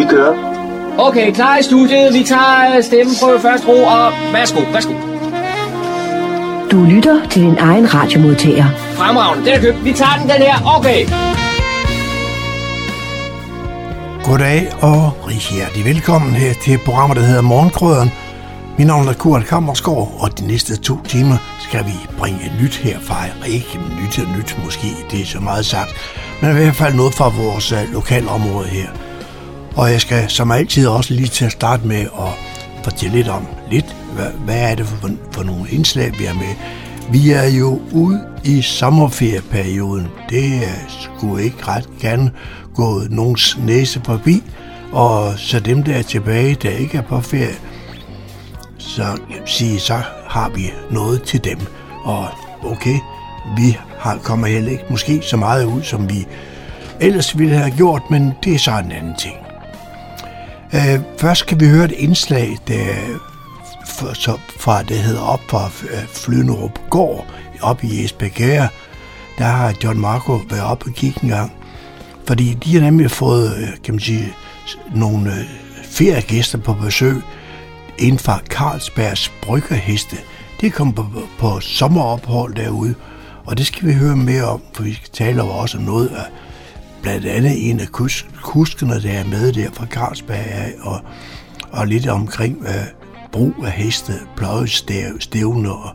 Vi kører. Okay, klar i studiet. Vi tager stemmeprøve først ro, og værsgo, værsgo. Du lytter til din egen radiomodtager. Fremragende, den er købt. Vi tager den, den her. Okay. Goddag og rigtig hjertelig velkommen her til programmet, der hedder Morgenkrøderen. Mit navn er Kurt Kammersgaard, og de næste to timer skal vi bringe nyt herfra. Ikke nyt og nyt måske, det er så meget sagt, men i hvert fald noget fra vores uh, lokalområde her. Og jeg skal som altid også lige til at starte med at fortælle lidt om lidt, hvad, hvad er det for, for nogle indslag, vi er med. Vi er jo ude i sommerferieperioden. Det skulle ikke ret gerne gå nogens næse forbi, og så dem, der er tilbage, der ikke er på ferie, så, sige, så har vi noget til dem. Og okay, vi har, kommer heller ikke måske så meget ud, som vi ellers ville have gjort, men det er så en anden ting. Øh, først skal vi høre et indslag, der for, så fra, det hedder op fra øh, Flynerup Gård, op i Esbjerg. Der har John Marco været op og kigge en gang. Fordi de har nemlig fået, øh, kan man sige, nogle øh, feriegæster på besøg inden for Carlsbergs Bryggerheste. Det kom på, på sommerophold derude, og det skal vi høre mere om, for vi skal tale også om noget af blandt andet en af kus, kuskerne, der er med der fra Carlsberg, og, og lidt omkring øh, brug af heste, pløjestævner og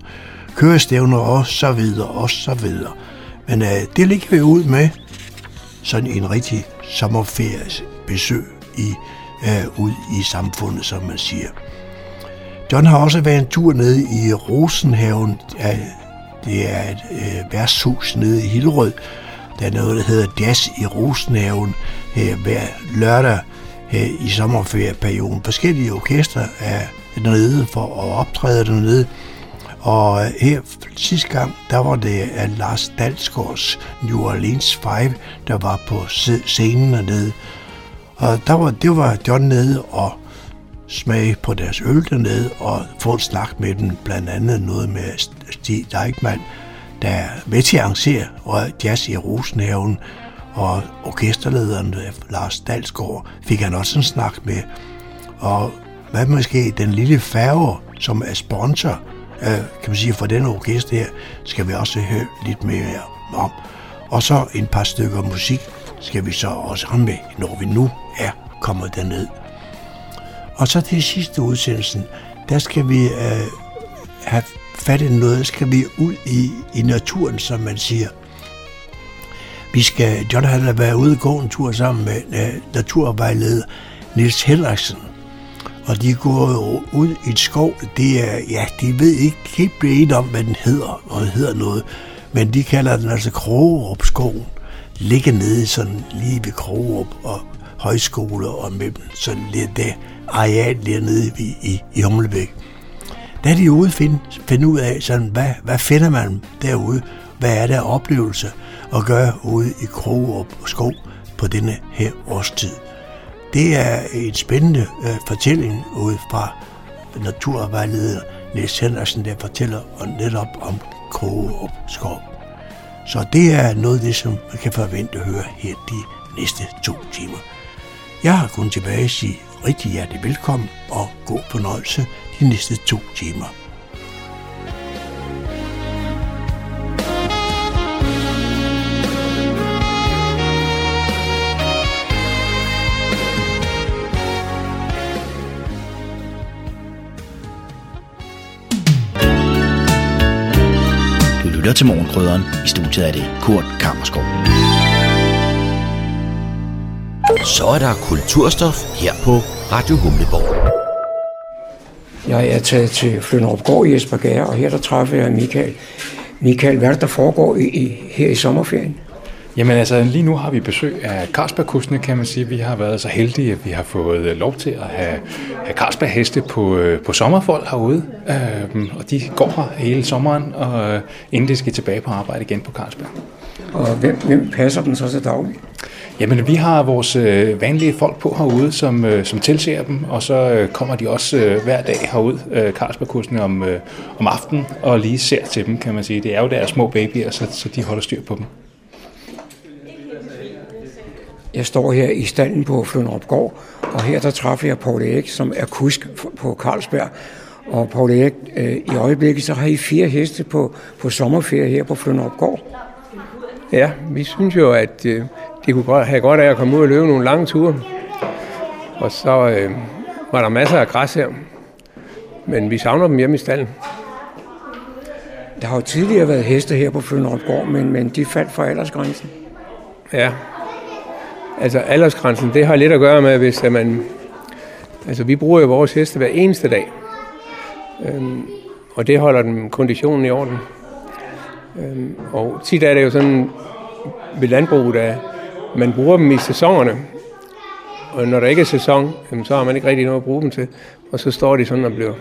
kørestævner og så videre og så videre. Men øh, det ligger vi ud med sådan en rigtig sommerferiebesøg i, øh, ud i samfundet, som man siger. John har også været en tur nede i Rosenhaven. Det er et uh, værtshus nede i Hillerød, der er noget, der hedder Jazz i Rosnaven her øh, hver lørdag her i sommerferieperioden. Forskellige orkester er dernede for at optræde dernede. Og øh, her sidste gang, der var det at Lars Dalsgaards New Orleans 5, der var på scenen dernede. Og der var, det var John nede og smage på deres øl dernede og få en snak med dem, blandt andet noget med Stig Deichmann, der er med til at arrangere jazz i Rosenhaven, og orkesterlederen øh, Lars Dalsgaard fik han også en snak med. Og hvad måske den lille færge, som er sponsor, øh, kan man sige, for den orkester her, skal vi også høre lidt mere om. Og så en par stykker musik skal vi så også have med, når vi nu er kommet derned. Og så til sidste udsendelsen, der skal vi øh, have fat i noget, skal vi ud i, i naturen, som man siger. Vi skal, John har været ude og gå en tur sammen med uh, naturvejleder Nils Henriksen. Og de går ud i et skov. Det er, ja, de ved ikke helt blive om, hvad den hedder, og den hedder noget. Men de kalder den altså Krogerup skoven. Ligger nede sådan lige ved Krogerup og højskole og mellem sådan lidt det areal nede i, i, i Humlebæk der er de ude finde, finde ud af, sådan, hvad, hvad finder man derude? Hvad er der oplevelse at gøre ude i krog og Skov på denne her årstid? Det er en spændende øh, fortælling ud fra naturvejleder Niels Hendersen, der fortæller netop om Krogerup Skov. Så det er noget af det, som man kan forvente at høre her de næste to timer. Jeg har kun tilbage at sige rigtig hjertelig velkommen og god fornøjelse de næste to timer. Du lytter til Morgenkrydderen. I studiet er det Kurt Kammerskov. Så er der kulturstof her på Radio Humleborg. Jeg er taget til Flønderup Gård i Esbjerg, og her der træffer jeg Michael. Michael, hvad er det, der foregår i, i, her i sommerferien? Jamen altså, lige nu har vi besøg af Carlsbergkustene, kan man sige. Vi har været så heldige, at vi har fået øh, lov til at have, have Carlsberg heste på, øh, på sommerfold herude. Øhm, og de går her hele sommeren, og øh, inden de skal tilbage på arbejde igen på Carlsberg. Og hvem, hvem passer den så til daglig? Jamen, vi har vores øh, vanlige folk på herude, som, øh, som tilser dem, og så øh, kommer de også øh, hver dag herud, øh, Carlsbergkursene, om, øh, om aftenen, og lige ser til dem, kan man sige. Det er jo deres små babyer, så, så de holder styr på dem. Jeg står her i standen på Flundrup Gård, og her der træffer jeg Paul Erik, som er kusk på Carlsberg. Og Paul Erik, øh, i øjeblikket så har I fire heste på, på sommerferie her på Flundrup Gård. Ja, vi synes jo, at øh, de kunne godt, have godt af at komme ud og løbe nogle lange ture. Og så øh, var der masser af græs her. Men vi savner dem hjemme i stallen. Der har jo tidligere været heste her på Flønderup Gård, men, men de faldt for aldersgrænsen. Ja, altså aldersgrænsen, det har lidt at gøre med, hvis man... Altså, vi bruger jo vores heste hver eneste dag. Øhm, og det holder den konditionen i orden. Øhm, og tit er det jo sådan ved landbruget, at man bruger dem i sæsonerne. Og når der ikke er sæson, jamen, så har man ikke rigtig noget at bruge dem til. Og så står de sådan og bliver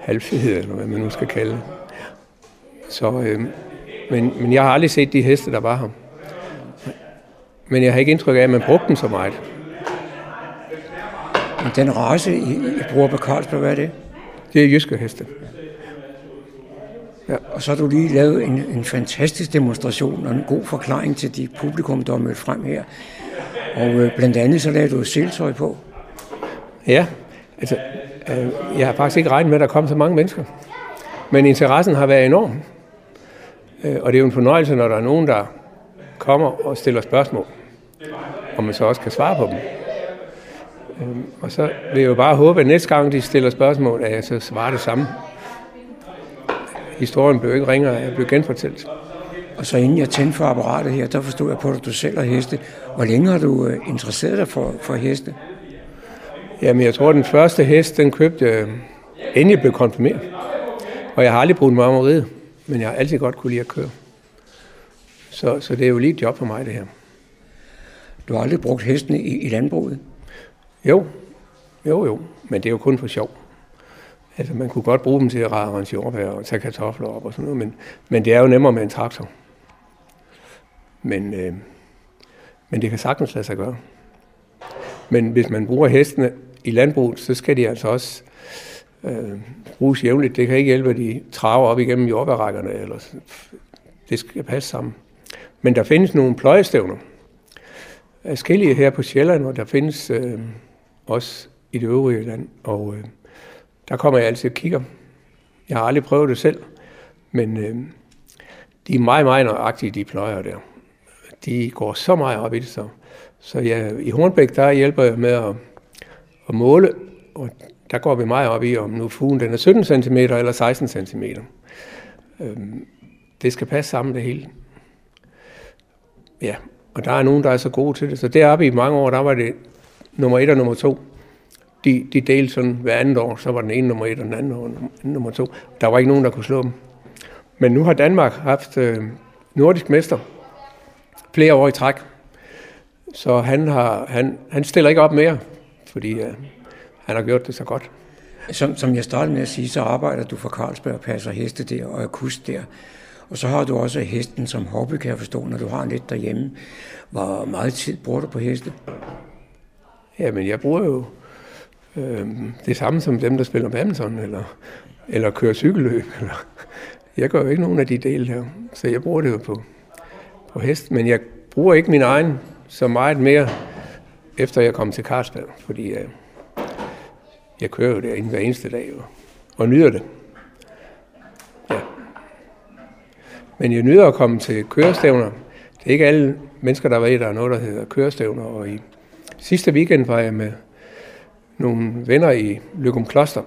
halvfede, eller hvad man nu skal kalde det. Så, øh, men, men jeg har aldrig set de heste, der var her. Men jeg har ikke indtryk af, at man brugte dem så meget. Men den race, I, I bruger på Carlsberg, hvad er det? Det er jyske heste. Ja. Og så har du lige lavet en, en fantastisk demonstration og en god forklaring til de publikum, der er mødt frem her. Og øh, blandt andet så lavede du seltøj på. Ja, altså, øh, jeg har faktisk ikke regnet med, at der kom så mange mennesker. Men interessen har været enorm. Øh, og det er jo en fornøjelse, når der er nogen, der kommer og stiller spørgsmål, og man så også kan svare på dem. Øh, og så vil jeg jo bare håbe, at næste gang de stiller spørgsmål, at jeg så svarer det samme. Historien blev ikke ringere, jeg blev genfortalt. Og så inden jeg tændte for apparatet her, der forstod jeg på, at du selv har heste. Hvor længe har du øh, interesseret dig for, for heste? Jamen, jeg tror, den første hest, den købte jeg, inden jeg blev konfirmeret. Og jeg har aldrig brugt mig om at ride, men jeg har altid godt kunne lide at køre. Så, så det er jo lige et job for mig, det her. Du har aldrig brugt hestene i, i landbruget? Jo, jo, jo. Men det er jo kun for sjov. Altså, man kunne godt bruge dem til at rage rense jordbær og tage kartofler op og sådan noget, men, men det er jo nemmere med en traktor. Men, øh, men det kan sagtens lade sig gøre. Men hvis man bruger hestene i landbruget, så skal de altså også øh, bruges jævnligt. Det kan ikke hjælpe, at de traver op igennem jordbærrækkerne. Eller, det skal passe sammen. Men der findes nogle pløjestævner. Forskellige her på Sjælland, og der findes øh, også i det øvrige land. Og øh, der kommer jeg altid og kigger. Jeg har aldrig prøvet det selv, men øh, de er meget, meget nøjagtige, de pløjer der. De går så meget op i det, så, så jeg, i Hornbæk, der hjælper jeg med at, at måle, og der går vi meget op i, om nu fugen den er 17 cm eller 16 cm. Øh, det skal passe sammen det hele. Ja, og der er nogen, der er så gode til det. Så deroppe i mange år, der var det nummer et og nummer to. De, de delte sådan hver andet år, så var den ene nummer et og den anden år nummer to. Der var ikke nogen, der kunne slå dem. Men nu har Danmark haft øh, nordisk mester flere år i træk. Så han, har, han, han stiller ikke op mere, fordi øh, han har gjort det så godt. Som, som jeg startede med at sige, så arbejder du for Carlsberg og passer heste der og er kust der. Og så har du også hesten som hobby, kan jeg forstå, når du har lidt derhjemme. Hvor meget tid bruger du på heste? Jamen, jeg bruger jo øh, det samme som dem, der spiller badminton, eller, eller kører cykelløb. Eller. Jeg gør jo ikke nogen af de dele her, så jeg bruger det jo på, på hest. Men jeg bruger ikke min egen så meget mere, efter jeg kom til Karlsbad, fordi øh, jeg kører jo derinde hver eneste dag og, og nyder det. Ja. Men jeg nyder at komme til kørestævner. Det er ikke alle mennesker, der ved, der er noget, der hedder kørestævner. Og i sidste weekend var jeg med nogle venner i Lykum Kloster.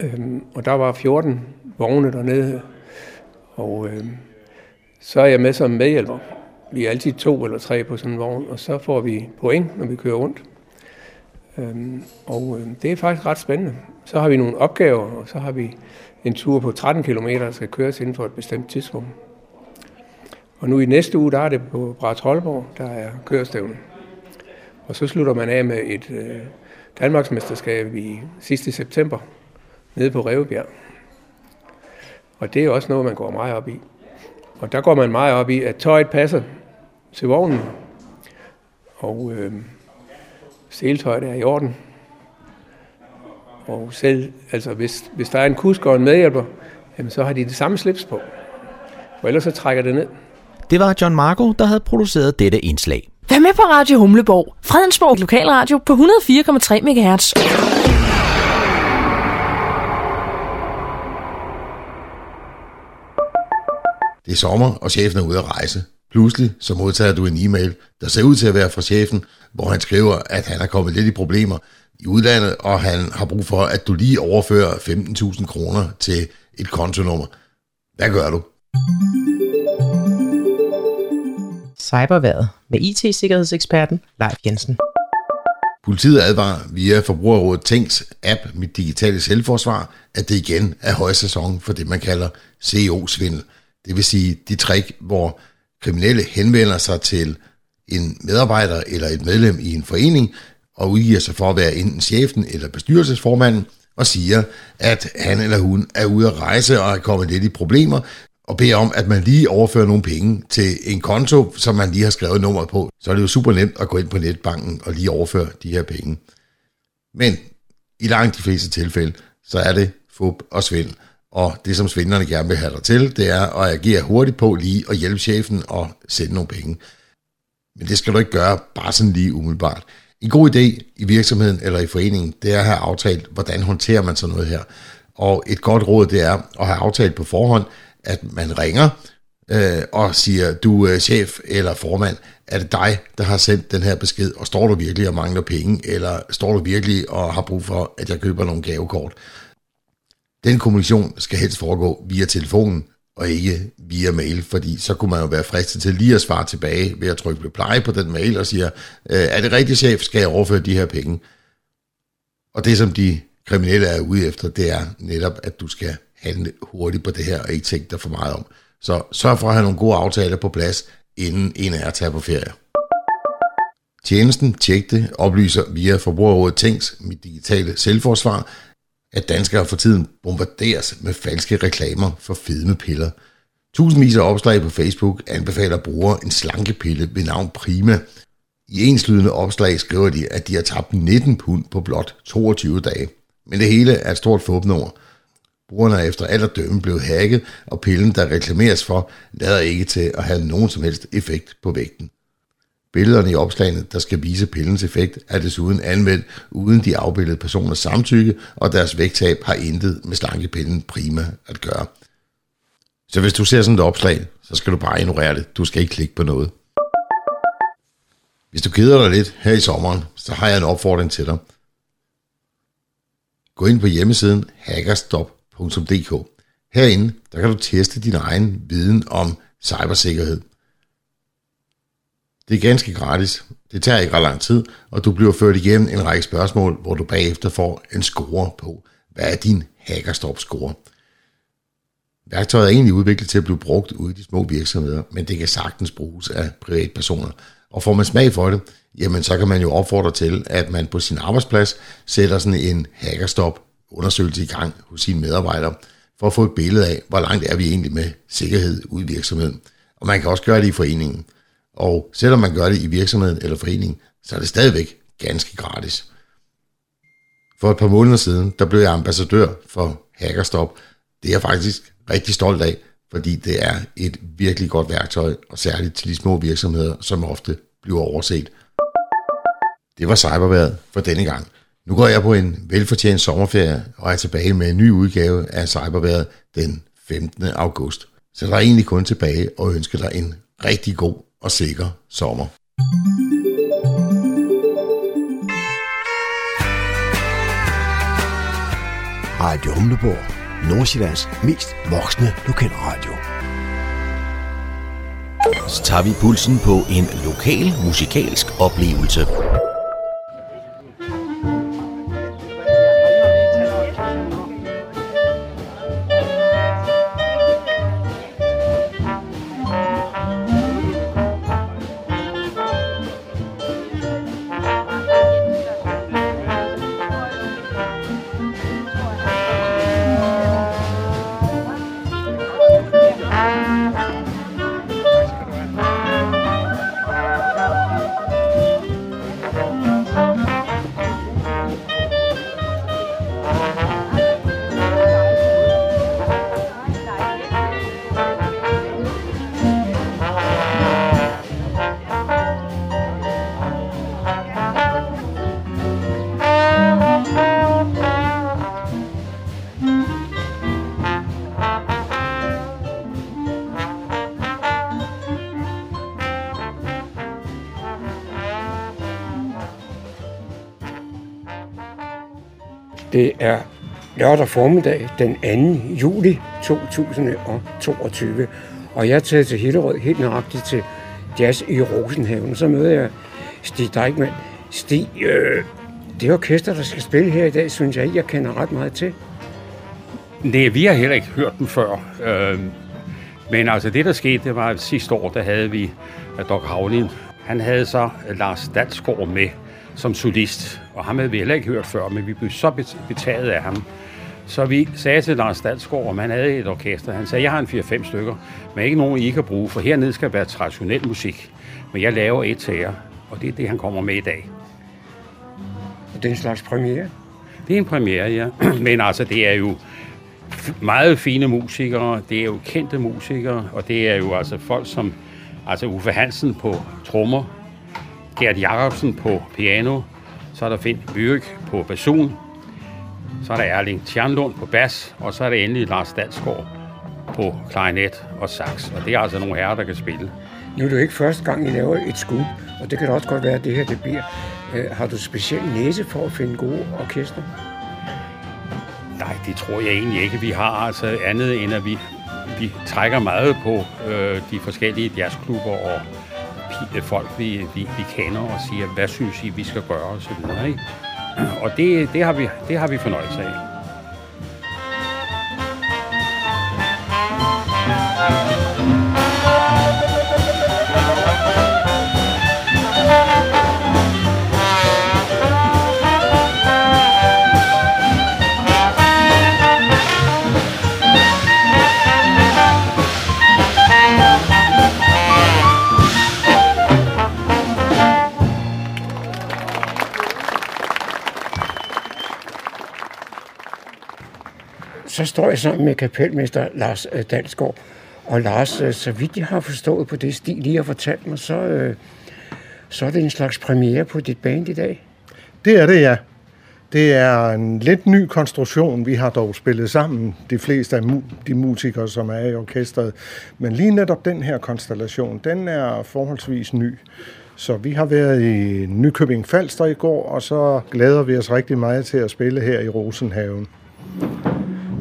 Øhm, og der var 14 vogne dernede. Og øhm, så er jeg med som medhjælper. Vi er altid to eller tre på sådan en vogn, og så får vi point, når vi kører rundt. Øhm, og øhm, det er faktisk ret spændende. Så har vi nogle opgaver, og så har vi en tur på 13 km, der skal køres inden for et bestemt tidspunkt. Og nu i næste uge, der er det på Brat Holborg, der er kørestævne. Og så slutter man af med et øh, Danmarksmesterskab i sidste september, nede på Revebjerg. Og det er også noget, man går meget op i. Og der går man meget op i, at tøjet passer til vognen. Og øh, seltøjet er i orden. Og selv, altså hvis, hvis der er en kusk og en medhjælper, jamen så har de det samme slips på. For ellers så trækker det ned. Det var John Marco, der havde produceret dette indslag. Vær med på Radio Humleborg, Fredensborg Lokalradio på 104,3 MHz. Det er sommer, og chefen er ude at rejse. Pludselig så modtager du en e-mail, der ser ud til at være fra chefen, hvor han skriver, at han er kommet lidt i problemer i udlandet, og han har brug for, at du lige overfører 15.000 kroner til et kontonummer. Hvad gør du? Cyberværet med IT-sikkerhedseksperten Leif Jensen. Politiet advarer via Forbrugerrådet Tænks app Mit Digitale Selvforsvar, at det igen er højsæson for det, man kalder CO-svindel. Det vil sige de trick, hvor kriminelle henvender sig til en medarbejder eller et medlem i en forening og udgiver sig for at være enten chefen eller bestyrelsesformanden og siger, at han eller hun er ude at rejse og er kommet lidt i problemer, og beder om, at man lige overfører nogle penge til en konto, som man lige har skrevet nummeret på. Så er det jo super nemt at gå ind på netbanken og lige overføre de her penge. Men i langt de fleste tilfælde, så er det fup og svindel. Og det, som svindlerne gerne vil have dig til, det er at agere hurtigt på lige og hjælpe chefen og sende nogle penge. Men det skal du ikke gøre bare sådan lige umiddelbart. En god idé i virksomheden eller i foreningen, det er at have aftalt, hvordan håndterer man sådan noget her. Og et godt råd, det er at have aftalt på forhånd, at man ringer øh, og siger, du er chef eller formand, er det dig, der har sendt den her besked, og står du virkelig og mangler penge, eller står du virkelig og har brug for, at jeg køber nogle gavekort? Den kommunikation skal helst foregå via telefonen, og ikke via mail, fordi så kunne man jo være fristet til lige at svare tilbage ved at trykke reply på den mail og sige, øh, er det rigtigt chef, skal jeg overføre de her penge? Og det som de kriminelle er ude efter, det er netop, at du skal handle hurtigt på det her, og ikke tænke dig for meget om. Så sørg for at have nogle gode aftaler på plads, inden en af jer tager på ferie. Tjenesten Tjek det oplyser via Forbrugerrådet Tænks, mit digitale selvforsvar, at danskere for tiden bombarderes med falske reklamer for fedmepiller. Tusindvis af opslag på Facebook anbefaler brugere en slankepille ved navn Prima. I enslydende opslag skriver de, at de har tabt 19 pund på blot 22 dage. Men det hele er et stort fåbnummer. Brugerne er efter alt dømme blevet hacket, og pillen, der reklameres for, lader ikke til at have nogen som helst effekt på vægten. Billederne i opslagene, der skal vise pillens effekt, er desuden anvendt uden de afbildede personers samtykke, og deres vægttab har intet med slankepillen prima at gøre. Så hvis du ser sådan et opslag, så skal du bare ignorere det. Du skal ikke klikke på noget. Hvis du keder dig lidt her i sommeren, så har jeg en opfordring til dig. Gå ind på hjemmesiden hackerstop.dk. Herinde der kan du teste din egen viden om cybersikkerhed. Det er ganske gratis. Det tager ikke ret lang tid, og du bliver ført igennem en række spørgsmål, hvor du bagefter får en score på, hvad er din hackerstop-score. Værktøjet er egentlig udviklet til at blive brugt ude i de små virksomheder, men det kan sagtens bruges af privatpersoner. Og får man smag for det, jamen så kan man jo opfordre til, at man på sin arbejdsplads sætter sådan en hackerstop undersøgelse i gang hos sine medarbejdere, for at få et billede af, hvor langt er vi egentlig med sikkerhed ude i virksomheden. Og man kan også gøre det i foreningen. Og selvom man gør det i virksomheden eller foreningen, så er det stadigvæk ganske gratis. For et par måneder siden, der blev jeg ambassadør for Hackerstop. Det er jeg faktisk rigtig stolt af, fordi det er et virkelig godt værktøj, og særligt til de små virksomheder, som ofte bliver overset. Det var cyberværet for denne gang. Nu går jeg på en velfortjent sommerferie og er tilbage med en ny udgave af cyberværet den 15. august. Så der er egentlig kun tilbage og ønske dig en rigtig god og sikker sommer. Radio Humleborg. Nordsjællands mest voksne lokalradio. Så tager vi pulsen på en lokal musikalsk oplevelse. Det er lørdag formiddag den 2. juli 2022, og jeg er taget til Hillerød helt nøjagtigt til Jazz i Rosenhaven. Så møder jeg Stig Deichmann. Stig, øh, det orkester, der skal spille her i dag, synes jeg ikke, jeg kender ret meget til. Nej, vi har heller ikke hørt den før. Øh, men altså det, der skete, det var at sidste år, der havde vi Doc Havlin. Han havde så Lars Dalsgaard med som solist, og ham havde vi heller ikke hørt før, men vi blev så betaget af ham. Så vi sagde til Lars Dalsgaard, om han havde et orkester. Han sagde, jeg har en 4-5 stykker, men ikke nogen, I kan bruge, for hernede skal være traditionel musik. Men jeg laver et til jer, og det er det, han kommer med i dag. Og det er en slags premiere? Det er en premiere, ja. Men altså, det er jo meget fine musikere, det er jo kendte musikere, og det er jo altså folk som altså Uffe Hansen på trommer, Gert Jacobsen på piano, så er der Finn Byrk på basun, så er der Erling Tjernlund på bas, og så er der endelig Lars Dalsgaard på klarinet og sax. Og det er altså nogle herrer, der kan spille. Nu er det jo ikke første gang, I laver et skud, og det kan da også godt være, at det her det bliver. Øh, har du speciel næse for at finde gode orkester? Nej, det tror jeg egentlig ikke, vi har. Altså andet end, at vi, vi trækker meget på øh, de forskellige jazzklubber og Øh, folk, vi, vi, vi kender og siger, hvad synes I, vi skal gøre osv. Ikke? Og det, det, har vi, det har vi fornøjelse af. Så står jeg sammen med kapelmester Lars øh, Dalsgaard. Og Lars, øh, så vidt jeg har forstået på det stil, lige har fortalt mig, så, øh, så er det en slags premiere på dit band i dag. Det er det, ja. Det er en lidt ny konstruktion. Vi har dog spillet sammen, de fleste af de musikere, som er i orkestret. Men lige netop den her konstellation, den er forholdsvis ny. Så vi har været i Nykøbing Falster i går, og så glæder vi os rigtig meget til at spille her i Rosenhaven.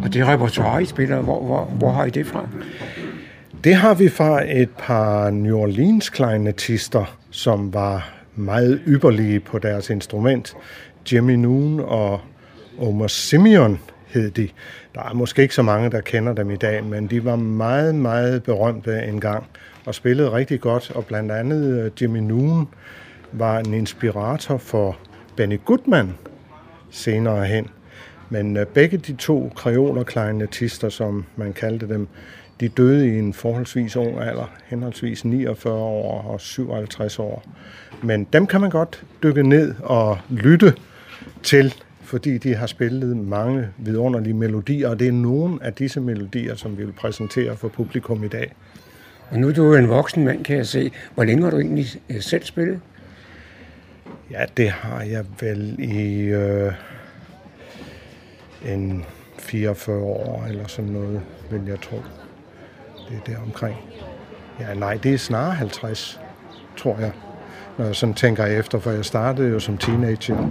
Og det repertoire, I spiller, hvor, hvor, hvor har I det fra? Det har vi fra et par New Orleans kleinetister, som var meget ypperlige på deres instrument. Jimmy Noon og Omar Simeon hed de. Der er måske ikke så mange, der kender dem i dag, men de var meget, meget berømte engang og spillede rigtig godt. Og blandt andet øh, Jimmy Noon var en inspirator for Benny Goodman senere hen. Men øh, begge de to kreoler klarinetister, som man kaldte dem, de døde i en forholdsvis ung alder, henholdsvis 49 år og 57 år. Men dem kan man godt dykke ned og lytte til, fordi de har spillet mange vidunderlige melodier, og det er nogle af disse melodier, som vi vil præsentere for publikum i dag. Og nu er du en voksen mand, kan jeg se. Hvor længe har du egentlig øh, selv spillet? Ja, det har jeg vel i... Øh en 44 år eller sådan noget, vil jeg tro. Det er der omkring. Ja, nej, det er snarere 50, tror jeg. Når jeg sådan tænker efter, for jeg startede jo som teenager.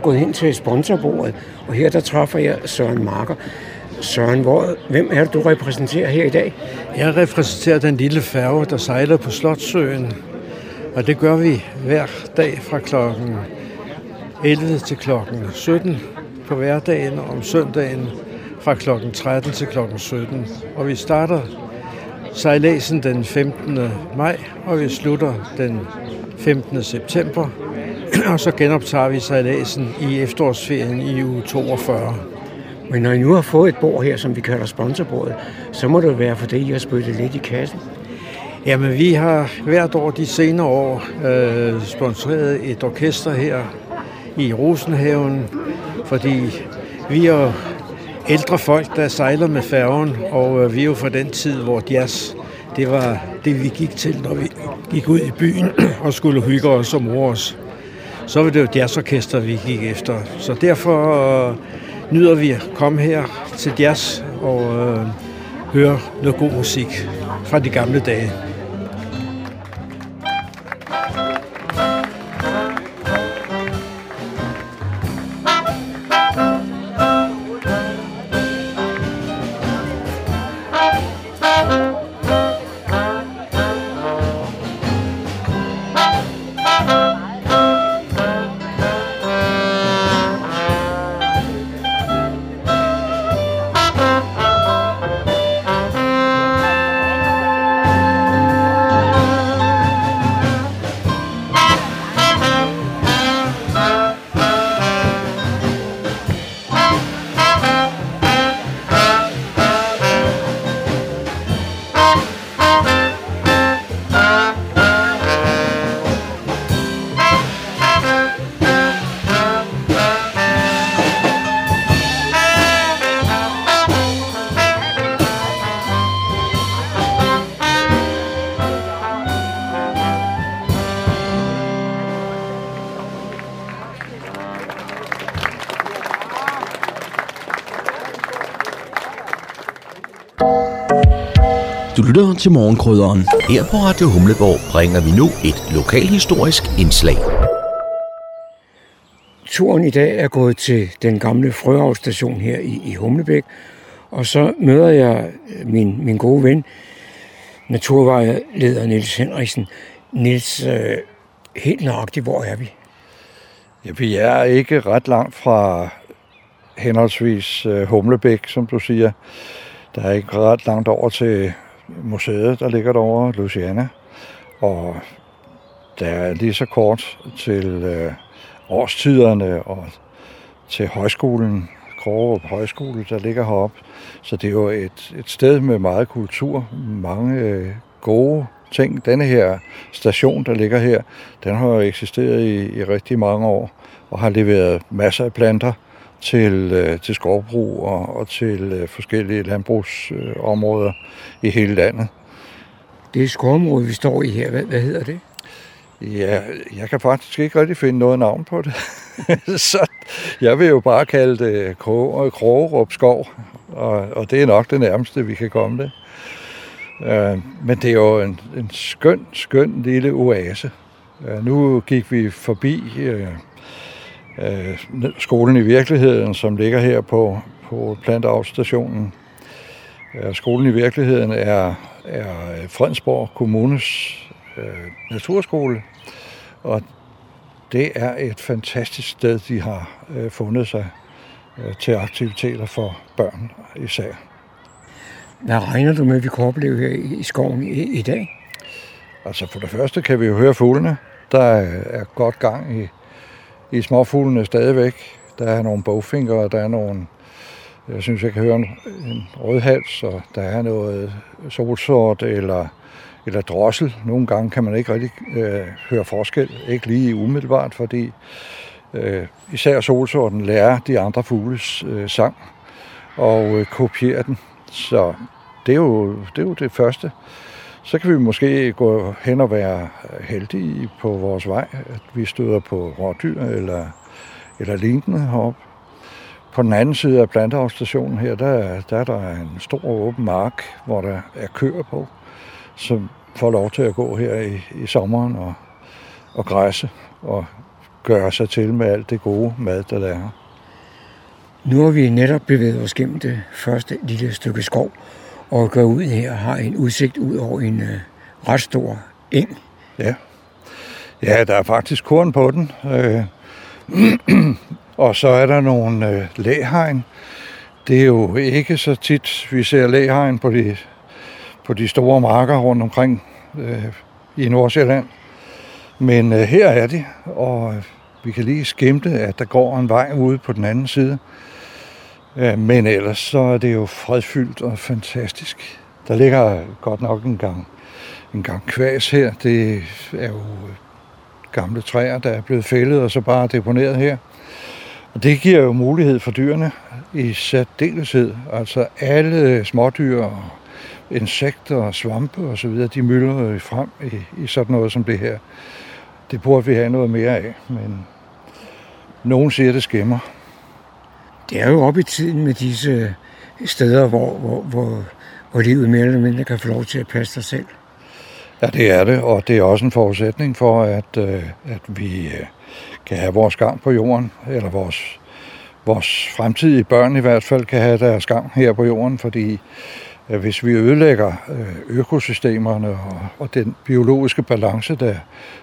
Jeg gået hen til sponsorbordet, og her der træffer jeg Søren Marker. Søren, hvor, hvem er det, du repræsenterer her i dag? Jeg repræsenterer den lille færge, der sejler på Slottsøen. Og det gør vi hver dag fra klokken 11 til klokken 17 på hverdagen, og om søndagen fra klokken 13 til klokken 17. Og vi starter sejladsen den 15. maj, og vi slutter den 15. september. Og så genoptager vi sejladsen i efterårsferien i uge 42. Men når I nu har fået et bord her, som vi kalder sponsorbordet, så må det være, fordi I har spyttet lidt i kassen. Jamen, vi har hvert år de senere år øh, sponsoreret et orkester her i Rosenhaven, fordi vi er ældre folk, der sejler med færgen, og øh, vi er jo fra den tid, hvor jazz, det var det, vi gik til, når vi gik ud i byen og skulle hygge os og mor os. Så var det jo jazzorkester, vi gik efter. Så derfor øh, nyder vi at komme her til jazz og øh, høre noget god musik fra de gamle dage. Til morgenkrydderen. Her på Radio Humleborg bringer vi nu et lokalhistorisk indslag. Turen i dag er gået til den gamle frøhavstation her i, i Humlebæk, og så møder jeg min, min gode ven, naturvejleder Niels Henriksen. Niels, øh, helt nøjagtigt, hvor er vi? Ja, vi er ikke ret langt fra henholdsvis øh, Humlebæk, som du siger. Der er ikke ret langt over til museet, der ligger derovre, Louisiana. Og der er lige så kort til øh, årstiderne og til højskolen, Krogerup Højskole, der ligger heroppe. Så det er jo et, et sted med meget kultur, mange øh, gode ting. Denne her station, der ligger her, den har jo eksisteret i, i rigtig mange år og har leveret masser af planter til, øh, til skovbrug og, og til øh, forskellige landbrugsområder øh, i hele landet. Det er skovområdet, vi står i her. Hvad, hvad hedder det? Ja, jeg kan faktisk ikke rigtig finde noget navn på det. så jeg vil jo bare kalde det Krogerup Skov, og, og det er nok det nærmeste, vi kan komme det. Uh, men det er jo en, en skøn, skøn lille oase. Uh, nu gik vi forbi uh, uh, skolen i virkeligheden, som ligger her på, på Plantavlstationen. Uh, skolen i virkeligheden er, er Fredensborg Kommunes uh, naturskole, og det er et fantastisk sted, de har uh, fundet sig uh, til aktiviteter for børn især. Hvad regner du med, at vi kan opleve her i skoven i, i dag? Altså for det første kan vi jo høre fuglene. Der er godt gang i, i småfuglene stadigvæk. Der er nogle bogfinger, og der er nogle, jeg synes, jeg kan høre en, en rødhals, og der er noget solsort eller, eller drossel. Nogle gange kan man ikke rigtig øh, høre forskel, ikke lige umiddelbart, fordi øh, især solsorten lærer de andre fugles øh, sang og øh, kopierer den. Så det er, jo, det er jo det første. Så kan vi måske gå hen og være heldige på vores vej, at vi støder på rådyr eller, eller lignende heroppe. På den anden side af planteafstationen her, der, der er der en stor åben mark, hvor der er køer på, som får lov til at gå her i, i sommeren og, og græsse og gøre sig til med alt det gode mad, der er. Nu har vi netop bevæget os gennem det første lille stykke skov, og går ud her og har en udsigt ud over en øh, ret stor eng. Ja. Ja, der er faktisk korn på den. Øh, og så er der nogle øh, læhegn. Det er jo ikke så tit, vi ser læhegn på de, på de store marker rundt omkring øh, i Nordsjælland. Men øh, her er de, og øh, vi kan lige skimte, at der går en vej ude på den anden side. Ja, men ellers så er det jo fredfyldt og fantastisk. Der ligger godt nok en gang, en gang kvæs her. Det er jo øh, gamle træer, der er blevet fældet og så bare deponeret her. Og det giver jo mulighed for dyrene i særdeleshed. Altså alle smådyr og insekter og svampe og så videre, de mylder frem i, i sådan noget som det her. Det burde vi have noget mere af, men nogen siger, det skæmmer. Det er jo op i tiden med disse øh, steder, hvor, hvor, hvor, hvor livet mere eller mindre kan få lov til at passe sig selv. Ja, det er det, og det er også en forudsætning for, at, øh, at vi øh, kan have vores gang på jorden, eller vores, vores fremtidige børn i hvert fald kan have deres gang her på jorden, fordi hvis vi ødelægger økosystemerne og, og den biologiske balance, der,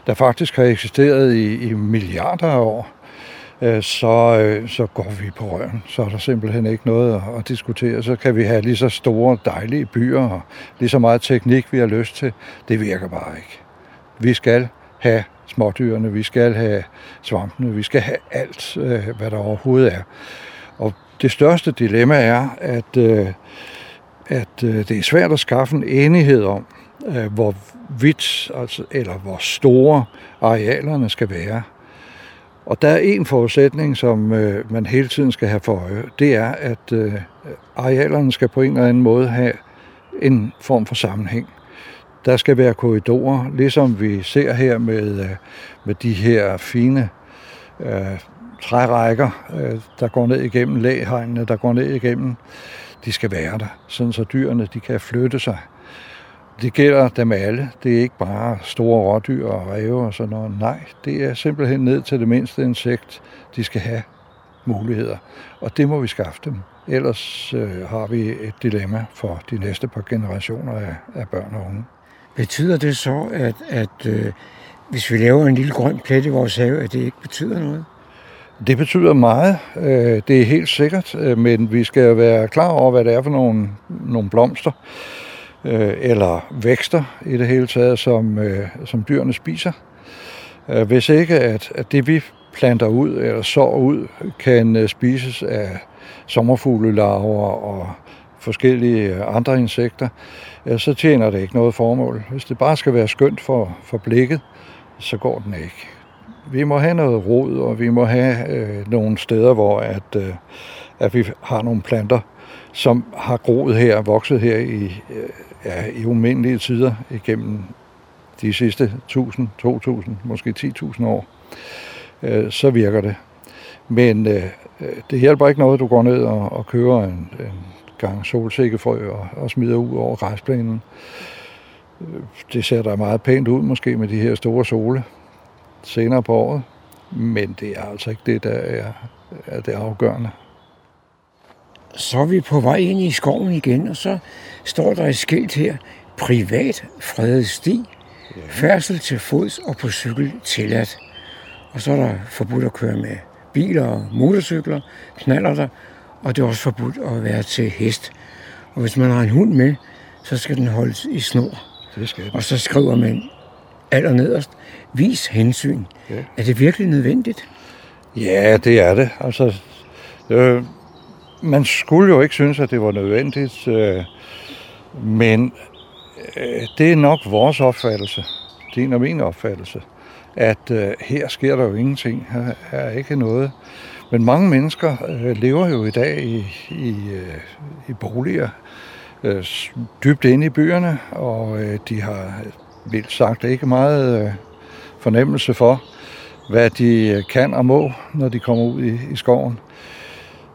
der faktisk har eksisteret i, i milliarder af år, Øh, så, øh, så går vi på røven. Så er der simpelthen ikke noget at, diskutere. Så kan vi have lige så store, dejlige byer og lige så meget teknik, vi har lyst til. Det virker bare ikke. Vi skal have smådyrene, vi skal have svampene, vi skal have alt, øh, hvad der overhovedet er. Og det største dilemma er, at, at det er svært at skaffe en enighed om, hvor vidt, altså, eller hvor store arealerne skal være. Og der er en forudsætning, som øh, man hele tiden skal have for øje. Det er, at øh, arealerne skal på en eller anden måde have en form for sammenhæng. Der skal være korridorer, ligesom vi ser her med, øh, med de her fine øh, trærækker, øh, der går ned igennem lægehegnene, der går ned igennem. De skal være der, sådan så dyrene de kan flytte sig. Det gælder dem alle. Det er ikke bare store rådyr og ræve og sådan noget. Nej, det er simpelthen ned til det mindste insekt, de skal have muligheder. Og det må vi skaffe dem. Ellers øh, har vi et dilemma for de næste par generationer af, af børn og unge. Betyder det så, at, at øh, hvis vi laver en lille grøn plet i vores have, at det ikke betyder noget? Det betyder meget. Øh, det er helt sikkert, øh, men vi skal være klar over, hvad det er for nogle, nogle blomster øh, eller vækster i det hele taget, som, øh, som dyrene spiser. Øh, hvis ikke at, at det vi planter ud eller sår ud, kan øh, spises af sommerfuglelarver og forskellige øh, andre insekter, så tjener det ikke noget formål. Hvis det bare skal være skønt for, for blikket, så går den ikke. Vi må have noget rod, og vi må have øh, nogle steder, hvor at, øh, at vi har nogle planter, som har groet her, vokset her i, øh, ja, i umindelige tider igennem de sidste 1000, 2000, måske 10.000 år, øh, så virker det. Men øh, øh det hjælper ikke noget, du går ned og, og kører en, en gang solsikkefrø og, og smider ud over græsplænen. Det ser da meget pænt ud måske med de her store sole senere på året, men det er altså ikke det, der er, er det afgørende så er vi på vej ind i skoven igen, og så står der et skilt her, privat fredet sti, færdsel til fods og på cykel tilladt. Og så er der forbudt at køre med biler og motorcykler, knaller der, og det er også forbudt at være til hest. Og hvis man har en hund med, så skal den holdes i snor. Det skal den. Og så skriver man allernederst, vis hensyn. Ja. Er det virkelig nødvendigt? Ja, det er det. Altså, øh, man skulle jo ikke synes, at det var nødvendigt, øh, men øh, det er nok vores opfattelse, din og min opfattelse, at øh, her sker der jo ingenting, her er ikke noget. Men mange mennesker øh, lever jo i dag i, i, øh, i boliger øh, dybt inde i byerne, og øh, de har vildt sagt ikke meget øh, fornemmelse for, hvad de kan og må, når de kommer ud i, i skoven.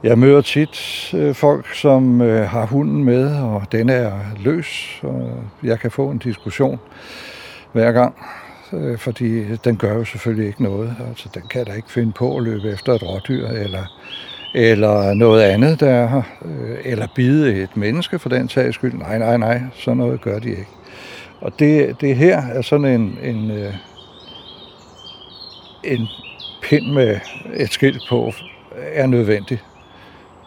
Jeg møder tit øh, folk, som øh, har hunden med, og den er løs, og jeg kan få en diskussion hver gang. øh, fordi den gør jo selvfølgelig ikke noget. Altså, den kan da ikke finde på at løbe efter et rådyr, eller, eller noget andet, der er her, øh, eller bide et menneske for den sags skyld. Nej, nej, nej, sådan noget gør de ikke. Og det, det her er sådan en, en, øh, en pind med et skilt på, er nødvendigt.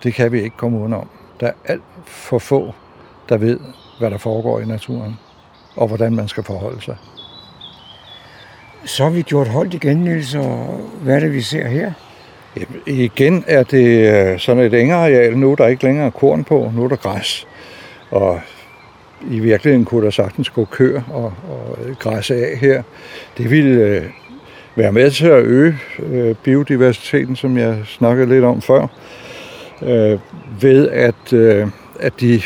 Det kan vi ikke komme udenom. Der er alt for få, der ved, hvad der foregår i naturen, og hvordan man skal forholde sig. Så har vi gjort holdt igen, Niels, og hvad er det, vi ser her? Jamen, igen er det øh, sådan et engeareal. Nu er der ikke længere korn på, nu er der græs. Og i virkeligheden kunne der sagtens gå køer og, og græsse af her. Det ville øh, være med til at øge øh, biodiversiteten, som jeg snakkede lidt om før, øh, ved at, øh, at de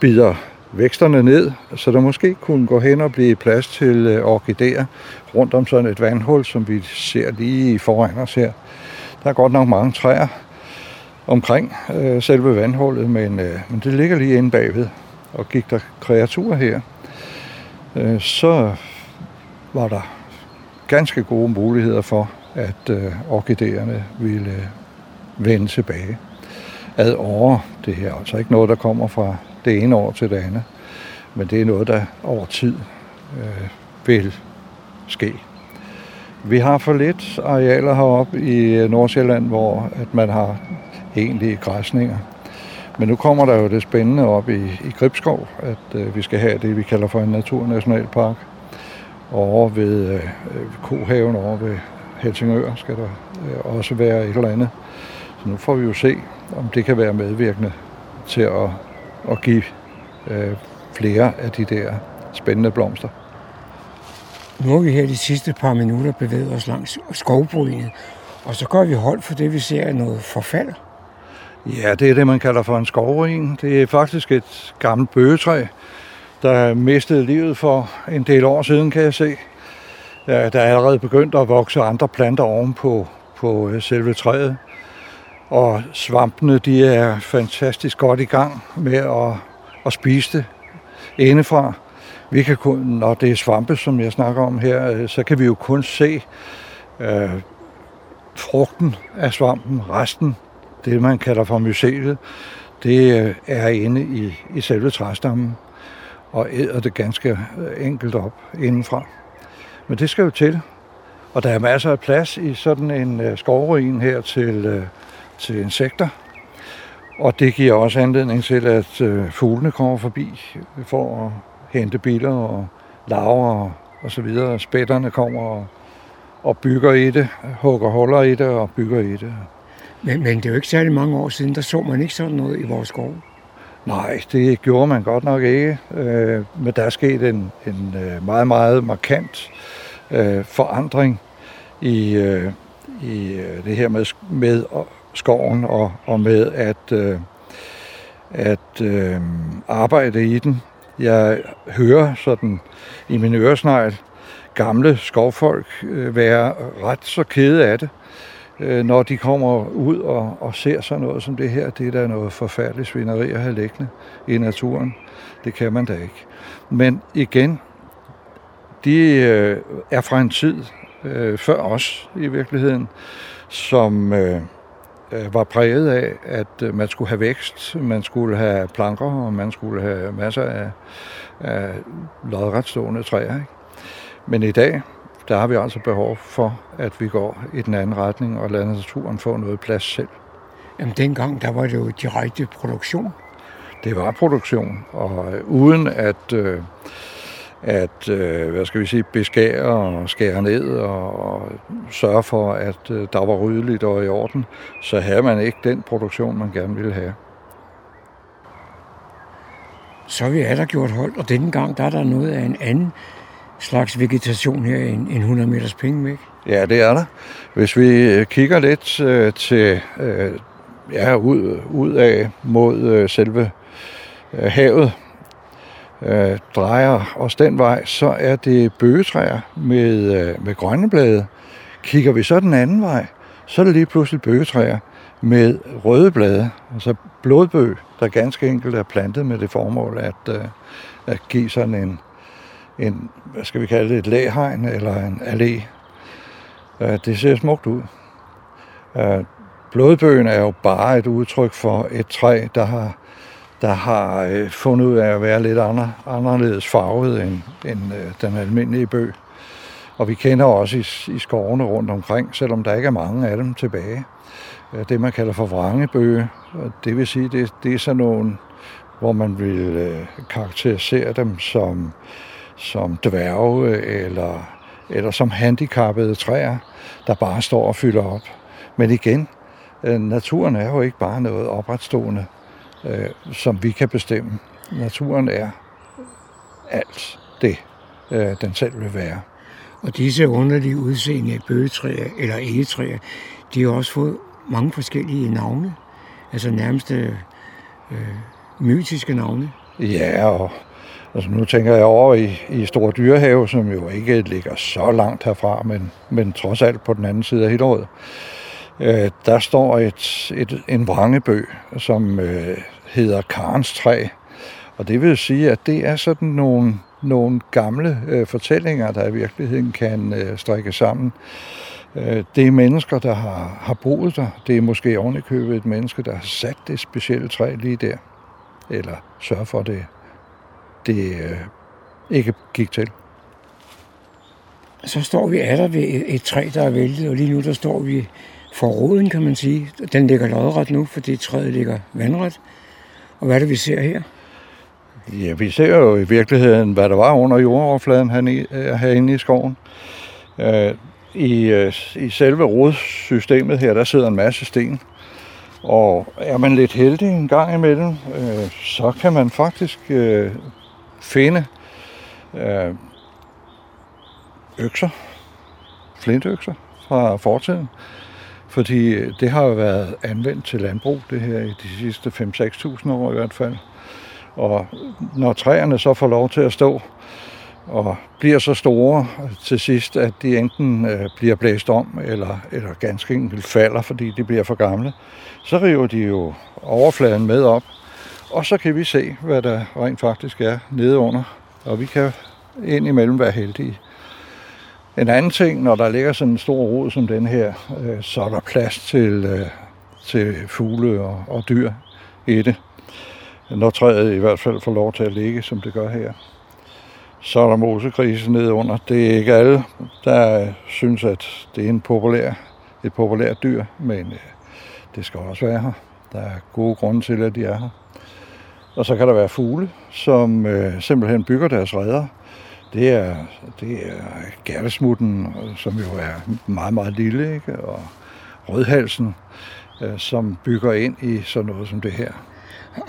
bider væksterne ned, så der måske kunne gå hen og blive plads til øh, orkideer rundt om sådan et vandhul, som vi ser lige foran os her. Der er godt nok mange træer omkring øh, selve vandhullet, men, øh, men det ligger lige inde bagved. Og gik der kreaturer her, øh, så var der ganske gode muligheder for, at øh, orkideerne ville øh, vende tilbage ad over. Det her altså ikke noget, der kommer fra det ene år til det andet, men det er noget, der over tid øh, vil ske. Vi har for lidt arealer heroppe i øh, Nordsjælland, hvor at man har egentlige græsninger. Men nu kommer der jo det spændende op i, i Gribskov, at øh, vi skal have det, vi kalder for en naturnationalpark. Og over ved øh, øh Kohaven, over ved Helsingør, skal der øh, også være et eller andet. Så nu får vi jo se, om det kan være medvirkende til at, at give øh, flere af de der spændende blomster. Nu har vi her de sidste par minutter bevæget os langs skovbrynet, og så gør vi hold for det, vi ser er noget forfald. Ja, det er det, man kalder for en skovruin. Det er faktisk et gammelt bøgetræ, der mistede livet for en del år siden, kan jeg se. Ja, der er allerede begyndt at vokse andre planter ovenpå på øh, selve træet. Og svampene, de er fantastisk godt i gang med at, at spise det indefra. Vi kan kun, når det er svampe, som jeg snakker om her, øh, så kan vi jo kun se øh, frugten af svampen, resten, det man kalder for myceliet, det øh, er inde i, i selve træstammen og æder det ganske øh, enkelt op indenfra. Men det skal jo til. Og der er masser af plads i sådan en skovruin her til, øh, til insekter. Og det giver også anledning til, at øh, fuglene kommer forbi for at hente biler og laver og, og så videre. Spætterne kommer og, og bygger i det, hugger huller i det og bygger i det. Men, men det er jo ikke særlig mange år siden, der så man ikke sådan noget i vores skov. Nej, det gjorde man godt nok ikke. Øh, men der er sket en, en øh, meget, meget markant øh, forandring i, øh, i øh, det her med, med skoven og, og med at, øh, at øh, arbejde i den. Jeg hører sådan i min øresnegl gamle skovfolk øh, være ret så kede af det, øh, når de kommer ud og, og ser sådan noget som det her. Det er da noget forfærdeligt svineri at have liggende i naturen. Det kan man da ikke. Men igen, de øh, er fra en tid øh, før os i virkeligheden, som øh, var præget af, at øh, man skulle have vækst, man skulle have planker, og man skulle have masser af, af lodretstående træer. Ikke? Men i dag, der har vi altså behov for, at vi går i den anden retning og lader naturen få noget plads selv. Jamen dengang, der var det jo direkte produktion. Det var produktion, og øh, uden at, øh, at øh, hvad skal vi sige, beskære og skære ned og, og sørge for, at øh, der var ryddeligt og i orden, så havde man ikke den produktion, man gerne ville have. Så vi er der gjort hold, og denne gang der er der noget af en anden slags vegetation her end 100 meters penge væk. Ja, det er der. Hvis vi øh, kigger lidt øh, til øh, ja, ud, ud af mod øh, selve øh, havet, øh, drejer os den vej, så er det bøgetræer med, øh, med grønne blade. Kigger vi så den anden vej, så er det lige pludselig bøgetræer med røde blade, altså blodbøg, der ganske enkelt er plantet med det formål at, øh, at give sådan en, en, hvad skal vi kalde det, et læhegn eller en allé. Øh, det ser smukt ud. Øh, blodbøgen er jo bare et udtryk for et træ, der har, der har øh, fundet ud af at være lidt andre, anderledes farvet end, end øh, den almindelige bøg. Og vi kender også i, i skovene rundt omkring, selvom der ikke er mange af dem tilbage, øh, det man kalder for vrangebøge. Det vil sige, det, det er sådan nogle, hvor man vil øh, karakterisere dem som, som dværge eller, eller som handicappede træer, der bare står og fylder op. Men igen, øh, naturen er jo ikke bare noget opretstående, øh, som vi kan bestemme. Naturen er alt det, øh, den selv vil være. Og disse underlige udseende bøgetræer eller egetræer, de har også fået mange forskellige navne. Altså nærmest øh, mytiske navne. Ja, og altså nu tænker jeg over i, i Store Dyrehave, som jo ikke ligger så langt herfra, men, men trods alt på den anden side af Hillerød. Øh, der står et, et, en vrangebø, som øh, hedder Karens træ. Og det vil sige, at det er sådan nogle, nogle gamle øh, fortællinger, der i virkeligheden kan øh, strikke sammen. Øh, det er mennesker, der har, har boet der. Det er måske ovenikøbet et menneske, der har sat det specielle træ lige der. Eller sørge for, at det, det øh, ikke gik til. Så står vi der ved et, et træ, der er væltet, og lige nu der står vi for roden, kan man sige. Den ligger lodret nu, fordi træet ligger vandret. Og hvad er det, vi ser her? Ja, vi ser jo i virkeligheden, hvad der var under jordoverfladen øh, herinde i skoven. Øh, I, øh, I selve rodsystemet her, der sidder en masse sten. Og er man lidt heldig en gang imellem, øh, så kan man faktisk finde økser, flintøkser fra fortiden. Fordi det har jo været anvendt til landbrug, det her i de sidste 5-6.000 år i hvert fald. Og når træerne så får lov til at stå og bliver så store til sidst, at de enten øh, bliver blæst om, eller, eller ganske enkelt falder, fordi de bliver for gamle, så river de jo overfladen med op, og så kan vi se, hvad der rent faktisk er nede under, og vi kan indimellem være heldige. En anden ting, når der ligger sådan en stor rod som den her, øh, så er der plads til, øh, til fugle og, og dyr i det. Når træet i hvert fald får lov til at ligge, som det gør her. Så er der mosekrise nede under. Det er ikke alle, der synes, at det er en populær, et populært dyr, men øh, det skal også være her. Der er gode grunde til, at de er her. Og så kan der være fugle, som øh, simpelthen bygger deres redder det er, det er gærtesmutten, som jo er meget, meget lille, ikke? og rødhalsen, øh, som bygger ind i sådan noget som det her.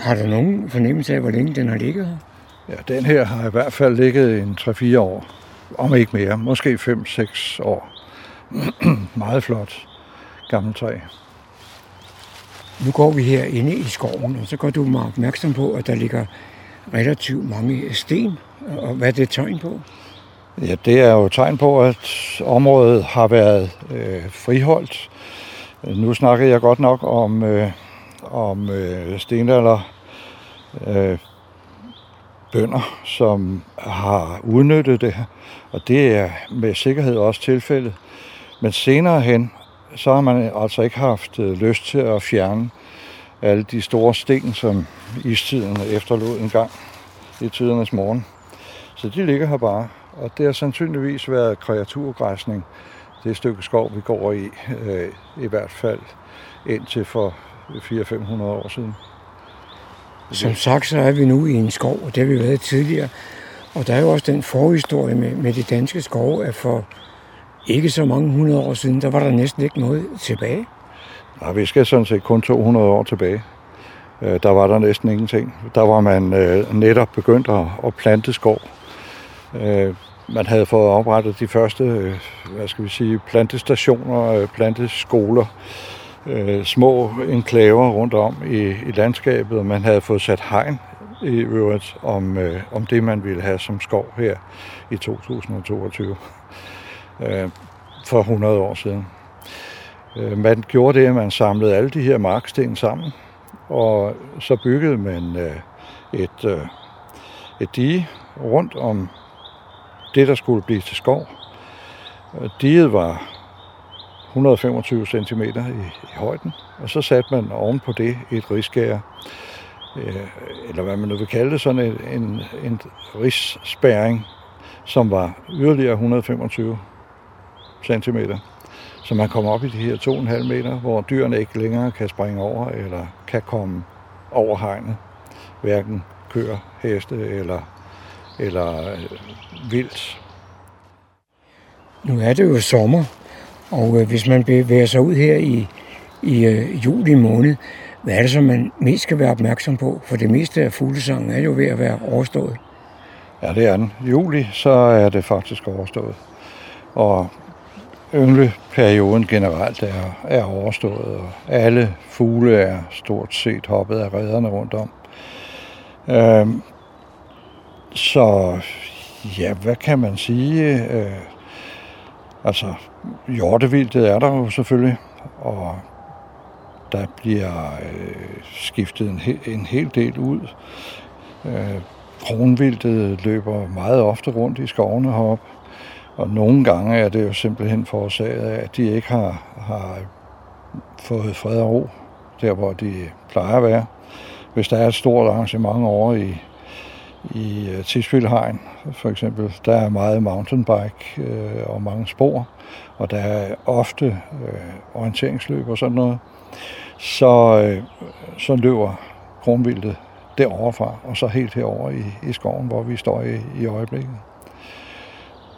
Har du nogen fornemmelse af, hvor længe den har ligget her? Ja, den her har i hvert fald ligget en 3-4 år, om ikke mere, måske 5-6 år. meget flot gammel træ. Nu går vi her inde i skoven, og så går du meget opmærksom på, at der ligger relativt mange sten og hvad er det tegn på? Ja, det er jo tegn på, at området har været øh, friholdt. Nu snakkede jeg godt nok om, øh, om øh, stenalder øh, bønder, som har udnyttet det her, og det er med sikkerhed også tilfældet. Men senere hen, så har man altså ikke haft øh, lyst til at fjerne alle de store sten, som istiden efterlod en gang i tidernes morgen. Så de ligger her bare, og det har sandsynligvis været kreaturgræsning, det stykke skov, vi går i, øh, i hvert fald indtil for 400-500 år siden. Som sagt, så er vi nu i en skov, og det har vi været tidligere. Og der er jo også den forhistorie med, med de danske skove, at for ikke så mange hundrede år siden, der var der næsten ikke noget tilbage. Nej, vi skal sådan set kun 200 år tilbage. Øh, der var der næsten ingenting. Der var man øh, netop begyndt at plante skov. Øh, man havde fået oprettet de første, øh, hvad skal vi sige, plantestationer, øh, planteskoler, øh, små enklaver rundt om i, i landskabet, og man havde fået sat hegn i øvrigt om, øh, om det, man ville have som skov her i 2022 øh, for 100 år siden. Øh, man gjorde det, at man samlede alle de her marksten sammen, og så byggede man øh, et, øh, et dige rundt om det, der skulle blive til skov. Øh, diget var 125 cm i, i højden, og så satte man oven på det et risgær, øh, eller hvad man nu vil kalde det, sådan en, en, en risspæring, som var yderligere 125 cm. Så man kommer op i de her 2,5 meter, hvor dyrene ikke længere kan springe over eller kan komme over hegnet. Hverken køer, heste eller, eller øh, vildt. Nu er det jo sommer, og øh, hvis man bevæger sig ud her i, i øh, juli måned, hvad er det, som man mest skal være opmærksom på? For det meste af fuglesangen er jo ved at være overstået. Ja, det er den. Juli, så er det faktisk overstået. Og yngleperioden generelt er, er overstået, og alle fugle er stort set hoppet af redderne rundt om. Øhm, så ja, hvad kan man sige? Øh, altså, hjortevildet er der jo selvfølgelig, og der bliver øh, skiftet en, he, en hel del ud. Øh, kronvildet løber meget ofte rundt i skovene heroppe, og nogle gange er det jo simpelthen forårsaget af, at de ikke har, har fået fred og ro, der hvor de plejer at være. Hvis der er et stort arrangement over i, i øh, Tisvildhegn, for eksempel, der er meget mountainbike øh, og mange spor, og der er ofte øh, orienteringsløb og sådan noget, så, øh, så løber kronvildet derovre fra, og så helt herover i, i skoven, hvor vi står i, i øjeblikket.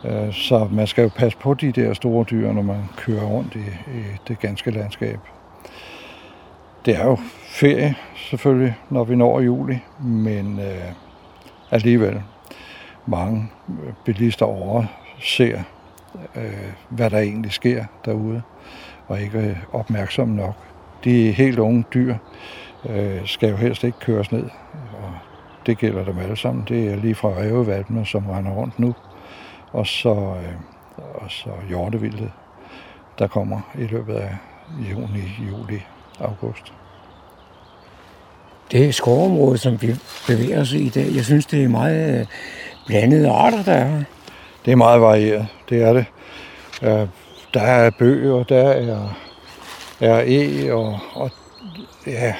Øh, så man skal jo passe på de der store dyr, når man kører rundt i, i det ganske landskab. Det er jo ferie, selvfølgelig, når vi når juli, men øh, alligevel mange bilister over ser, øh, hvad der egentlig sker derude, og ikke øh, opmærksomme nok. De helt unge dyr øh, skal jo helst ikke køres ned, og det gælder dem alle sammen. Det er lige fra rævevalpene, som render rundt nu, og så, øh, og så hjortevildet, der kommer i løbet af juni, juli, august. Det skovområde, som vi bevæger os i i dag, jeg synes, det er meget øh, blandede arter, der er her. Det er meget varieret, det er det. Der er bøger, der er, er e, og, og ja,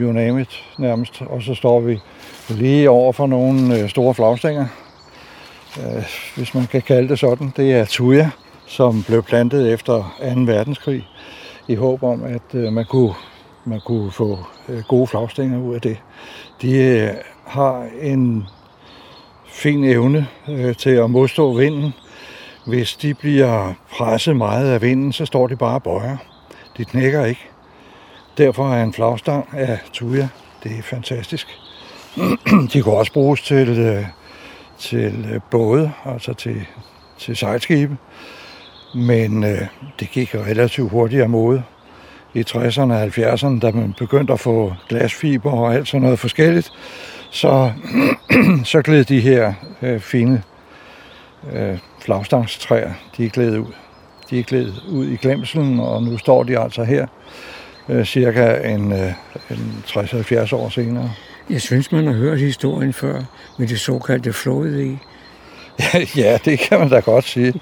you name it nærmest. Og så står vi lige over for nogle øh, store flagstænger, hvis man kan kalde det sådan. Det er tuja, som blev plantet efter 2. verdenskrig, i håb om, at øh, man kunne, man kunne få øh, gode flagstænger ud af det. De øh, har en fin evne øh, til at modstå vinden. Hvis de bliver presset meget af vinden, så står de bare og bøjer. De knækker ikke. Derfor er en flagstang af tuja, det er fantastisk. De kan også bruges til, til både, altså til, til sejlskibe. Men øh, det gik relativt hurtigt af mode. I 60'erne og 70'erne, da man begyndte at få glasfiber og alt sådan noget forskelligt, så, så gled de her øh, fine øh, flagstangstræer, de er glædet ud. De er glædet ud i glemselen, og nu står de altså her øh, cirka en, øh, en 60-70 år senere. Jeg synes, man har hørt historien før med det såkaldte flåde ja, det kan man da godt sige.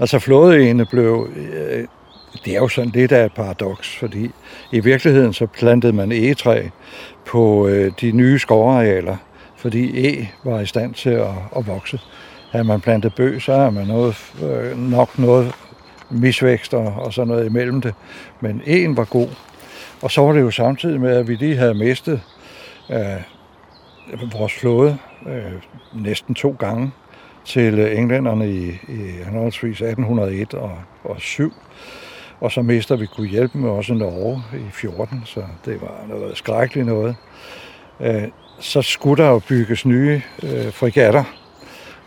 Altså flådeene blev... Øh, det er jo sådan lidt af et paradoks, fordi i virkeligheden så plantede man egetræ på øh, de nye skovarealer, fordi e var i stand til at, at vokse. Havde man plantet bøg, så har man noget, øh, nok noget misvækst og, og sådan noget imellem det. Men en var god. Og så var det jo samtidig med, at vi lige havde mistet øh, vores flåde øh, næsten to gange til englænderne i, i henholdsvis 1801 og, og 7. Og så mister vi kunne hjælpe med også Norge i 14, så det var noget skrækkeligt noget. Øh, så skulle der jo bygges nye øh, frigatter.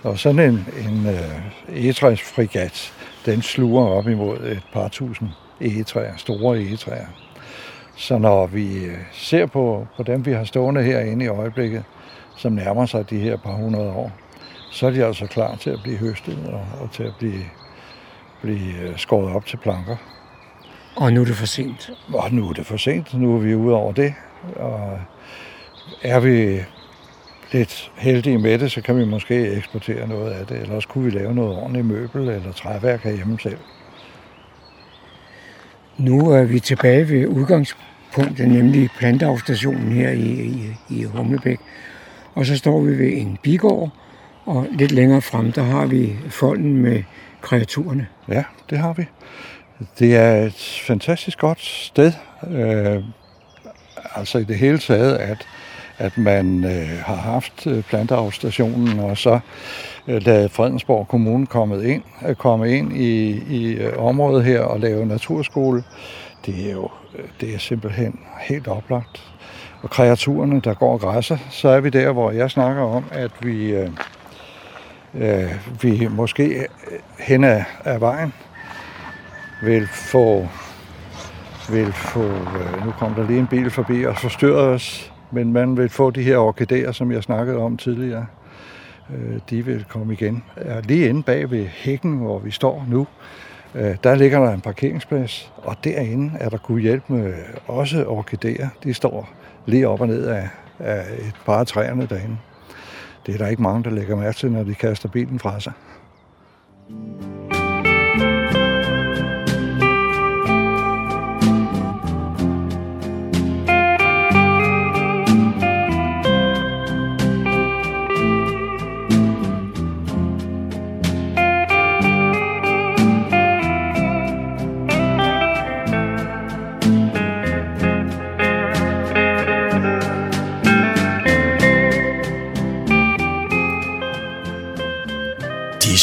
Og sådan en, en øh, egetræsfrigat, den sluger op imod et par tusind egetræer, store egetræer. Så når vi øh, ser på, på dem, vi har stående herinde i øjeblikket, som nærmer sig de her par hundrede år, så er de altså klar til at blive høstet og, og til at blive, blive øh, skåret op til planker. Og nu er det for sent. Og nu er det for sent. Nu er vi ude over det. Og er vi lidt heldige med det, så kan vi måske eksportere noget af det, eller også kunne vi lave noget ordentligt møbel eller træværk herhjemme selv. Nu er vi tilbage ved udgangspunktet, nemlig planteafstationen her i, i, i Humlebæk. Og så står vi ved en bigård, og lidt længere frem, der har vi folden med kreaturerne. Ja, det har vi. Det er et fantastisk godt sted. Øh, altså i det hele taget, at, at man øh, har haft øh, planteafstationen, og så øh, lader Fredensborg Kommune kommet ind, øh, komme ind i, i øh, området her og lave naturskole. Det er jo øh, det er simpelthen helt oplagt. Og kreaturerne, der går og græsser, så er vi der, hvor jeg snakker om, at vi, øh, øh, vi måske øh, hen ad, ad vejen vil få, vil få øh, nu kom der lige en bil forbi og forstyrrede os, men man vil få de her orkideer, som jeg snakkede om tidligere. Øh, de vil komme igen. Lige inde bag ved hækken, hvor vi står nu, øh, der ligger der en parkeringsplads, og derinde er der kunne hjælpe med også orkideer. De står lige op og ned af, af et par af træerne derinde. Det er der ikke mange, der lægger mærke til, når de kaster bilen fra sig.